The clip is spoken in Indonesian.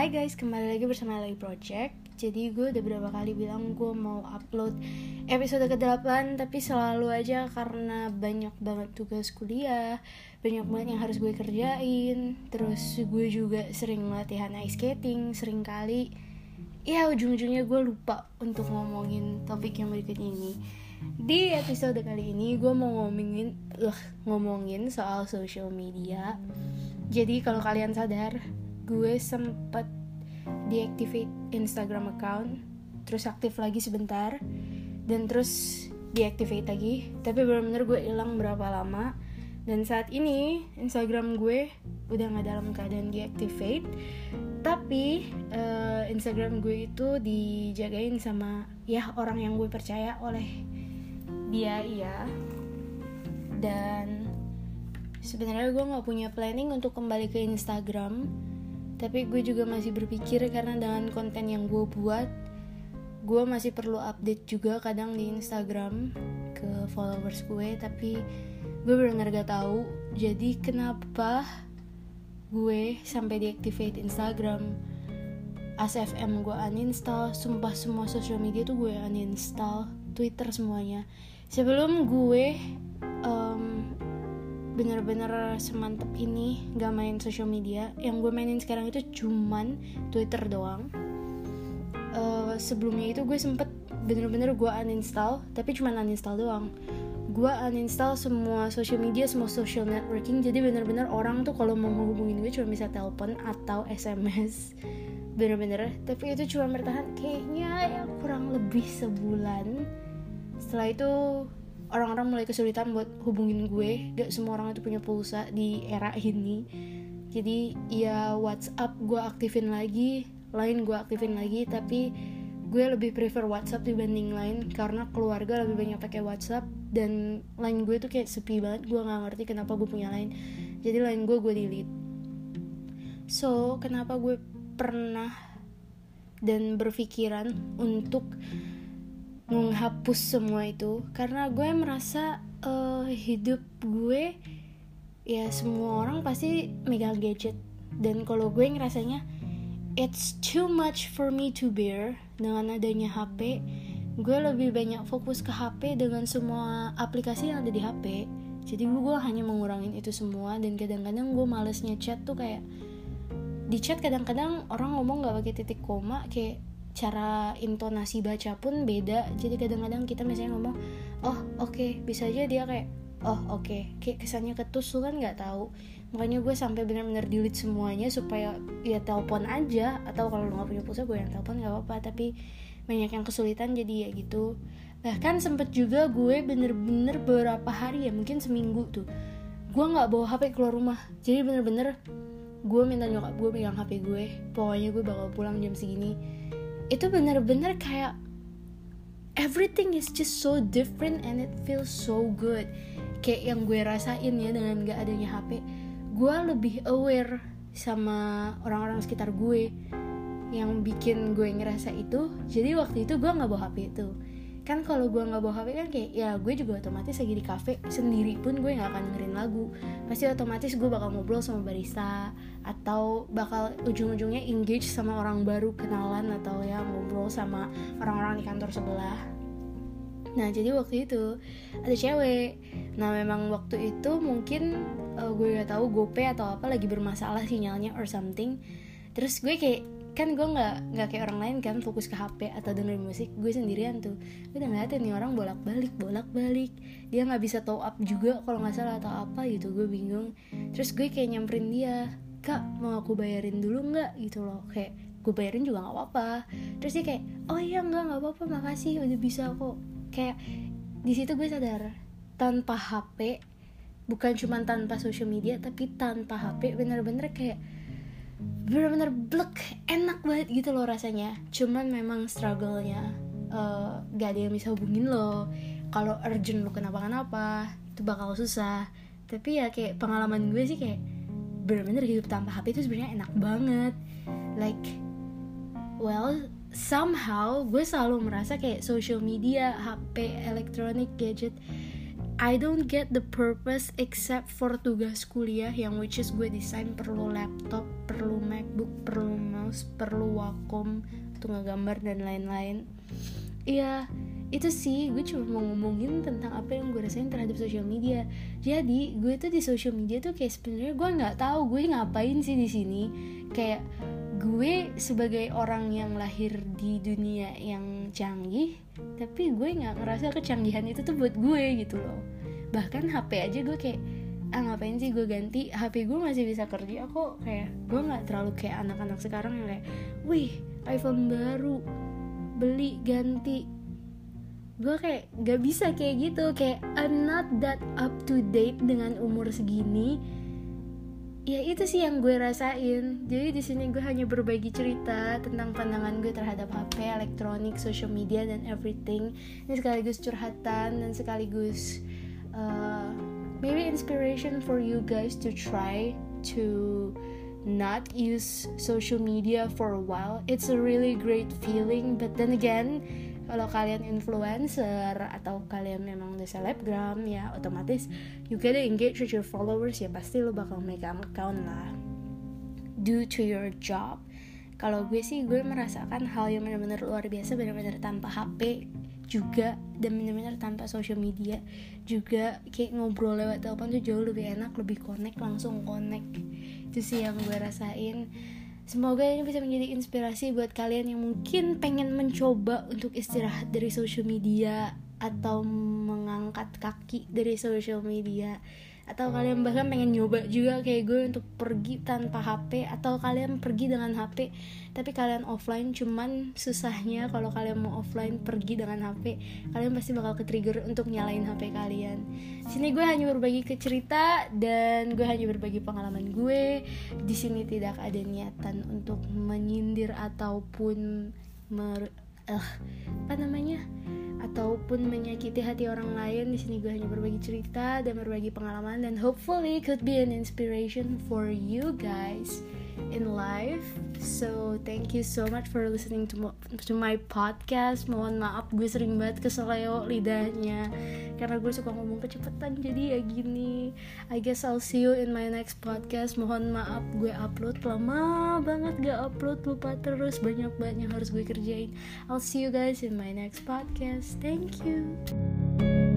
Hai guys, kembali lagi bersama Lagi Project. Jadi gue udah berapa kali bilang gue mau upload episode ke-8 Tapi selalu aja karena banyak banget tugas kuliah Banyak banget yang harus gue kerjain. Terus gue juga sering latihan ice skating Sering kali Ya ujung-ujungnya gue lupa untuk ngomongin topik yang berikutnya ini. Di episode kali ini gue mau ngomongin uh, ngomongin soal social media. Jadi kalau kalian sadar gue sempet deactivate Instagram account terus aktif lagi sebentar dan terus deactivate lagi. Tapi benar-benar gue hilang berapa lama. Dan saat ini Instagram gue udah nggak dalam keadaan deactivate. Tapi uh, Instagram gue itu dijagain sama ya orang yang gue percaya oleh dia iya. Dan sebenarnya gue nggak punya planning untuk kembali ke Instagram tapi gue juga masih berpikir karena dengan konten yang gue buat gue masih perlu update juga kadang di Instagram ke followers gue. Tapi gue benar gak tahu jadi kenapa gue sampai deactivate Instagram? ASFM gue uninstall sumpah semua social media tuh gue uninstall Twitter semuanya. Sebelum gue bener-bener semantep ini gak main social media. Yang gue mainin sekarang itu cuman Twitter doang. Uh, sebelumnya itu gue sempet bener-bener gue uninstall tapi cuman uninstall doang. Gue uninstall semua social media semua social networking jadi bener-bener orang tuh kalau mau menghubungin gue cuma bisa telepon atau SMS bener-bener tapi itu cuma bertahan kayaknya ya kurang lebih sebulan. Setelah itu orang-orang mulai kesulitan buat hubungin gue. Gak semua orang itu punya pulsa di era ini. Jadi ya WhatsApp gue aktifin lagi lain gue aktifin lagi tapi gue lebih prefer WhatsApp dibanding lain karena keluarga lebih banyak pakai WhatsApp dan lain gue tuh kayak sepi banget gue nggak ngerti kenapa gue punya lain jadi lain gue gue delete. So kenapa gue pernah dan berpikiran untuk menghapus semua itu. Karena gue merasa uh, hidup gue ya semua orang pasti megang gadget. Dan kalau gue ngerasanya it's too much for me to bear dengan adanya HP gue lebih banyak fokus ke HP dengan semua aplikasi yang ada di HP jadi gue hanya mengurangin itu semua dan kadang-kadang gue malesnya chat tuh kayak di chat kadang-kadang orang ngomong gak pakai titik koma kayak cara intonasi baca pun beda. Jadi kadang-kadang kita misalnya ngomong oh oke. Okay. bisa aja dia kayak oh oke. Okay. kayak kesannya ketus kan nggak tahu. Makanya gue sampai benar-benar delete semuanya supaya ya telepon aja. Atau kalau nggak punya pulsa gue yang telepon nggak apa-apa. Tapi banyak yang kesulitan jadi ya gitu. Bahkan sempet juga gue bener-bener beberapa hari ya mungkin seminggu tuh gue nggak bawa hp keluar rumah. Jadi bener-bener gue minta nyokap gue pegang hp gue. Pokoknya gue bakal pulang jam segini itu bener-bener kayak everything is just so different and it feels so good. Kayak yang gue rasain ya dengan gak adanya HP gue lebih aware sama orang-orang sekitar gue yang bikin gue ngerasa itu. Jadi waktu itu gue nggak bawa HP itu kan kalau gue nggak bawa HP kan kayak ya gue juga otomatis lagi di cafe sendiri pun gue nggak akan dengerin lagu. Pasti otomatis gue bakal ngobrol sama barista atau bakal ujung-ujungnya engage sama orang baru kenalan atau ya ngobrol sama orang-orang di kantor sebelah. Nah jadi waktu itu ada cewek. Nah memang waktu itu mungkin uh, gue gak tahu gope atau apa lagi bermasalah sinyalnya or something. Terus gue kayak kan gue nggak nggak kayak orang lain kan fokus ke HP atau dengerin musik gue sendirian tuh. Gue udah ngeliatin nih orang bolak balik bolak balik dia nggak bisa top up juga kalau nggak salah atau apa gitu gue bingung. Terus gue kayak nyamperin dia kak mau aku bayarin dulu nggak? Gitu loh. Kayak gue bayarin juga nggak apa-apa. Terus dia kayak oh iya nggak nggak apa-apa makasih udah bisa kok. Kayak di situ gue sadar tanpa HP bukan cuma tanpa social media tapi tanpa HP bener-bener kayak bener-bener blek enak banget gitu loh rasanya. Cuman memang struggle-nya uh, gak ada yang bisa hubungin lo. Kalau urgent lo kenapa-kenapa itu bakal susah. Tapi ya kayak pengalaman gue sih kayak bener-bener hidup tanpa HP itu sebenarnya enak banget. Like well somehow gue selalu merasa kayak social media HP elektronik gadget I don't get the purpose except for tugas kuliah yang which is gue desain perlu laptop, perlu MacBook, perlu mouse, perlu Wacom untuk ngegambar dan lain-lain. Iya, itu sih gue cuma mau ngomongin tentang apa yang gue rasain terhadap social media. Jadi gue tuh di social media tuh kayak sebenarnya gue nggak tahu gue ngapain sih di sini. Kayak gue sebagai orang yang lahir di dunia yang canggih tapi gue nggak ngerasa kecanggihan itu tuh buat gue gitu loh. Bahkan HP aja gue kayak ah ngapain sih gue ganti? HP gue masih bisa kerja kok. Kayak gue nggak terlalu kayak anak-anak sekarang yang kayak wih iPhone baru beli ganti. Gue kayak gak bisa kayak gitu. Kayak I'm not that up to date dengan umur segini ya itu sih yang gue rasain. Jadi di sini gue hanya berbagi cerita tentang pandangan gue terhadap HP elektronik social media dan everything. Ini sekaligus curhatan dan sekaligus uh, maybe inspiration for you guys to try to not use social media for a while. It's a really great feeling but then again kalau kalian influencer atau kalian memang udah selebgram ya otomatis you gotta engage with your followers ya pasti lo bakal make account lah. Due to your job. Kalau gue sih gue merasakan hal yang benar-benar luar biasa benar-benar tanpa HP juga dan benar-benar tanpa social media juga. Kayak ngobrol lewat telepon tuh jauh lebih enak lebih connect langsung connect. Itu sih yang gue rasain Semoga ini bisa menjadi inspirasi buat kalian yang mungkin pengen mencoba untuk istirahat dari social media atau mengangkat kaki dari social media atau kalian bahkan pengen nyoba juga kayak gue untuk pergi tanpa HP atau kalian pergi dengan HP tapi kalian offline cuman susahnya kalau kalian mau offline pergi dengan HP kalian pasti bakal ke trigger untuk nyalain HP kalian. Sini gue hanya berbagi ke cerita dan gue hanya berbagi pengalaman gue. Di sini tidak ada niatan untuk menyindir ataupun mer uh, apa namanya ataupun menyakiti hati orang lain di sini gue hanya berbagi cerita dan berbagi pengalaman dan hopefully could be an inspiration for you guys in life. So thank you so much for listening to to my podcast. Mohon maaf gue sering banget keseleo lidahnya karena gue suka ngomong kecepatan jadi ya gini. I guess I'll see you in my next podcast. Mohon maaf gue upload lama banget gak upload lupa terus banyak banget yang harus gue kerjain. I'll see you guys in my next podcast. Thank you.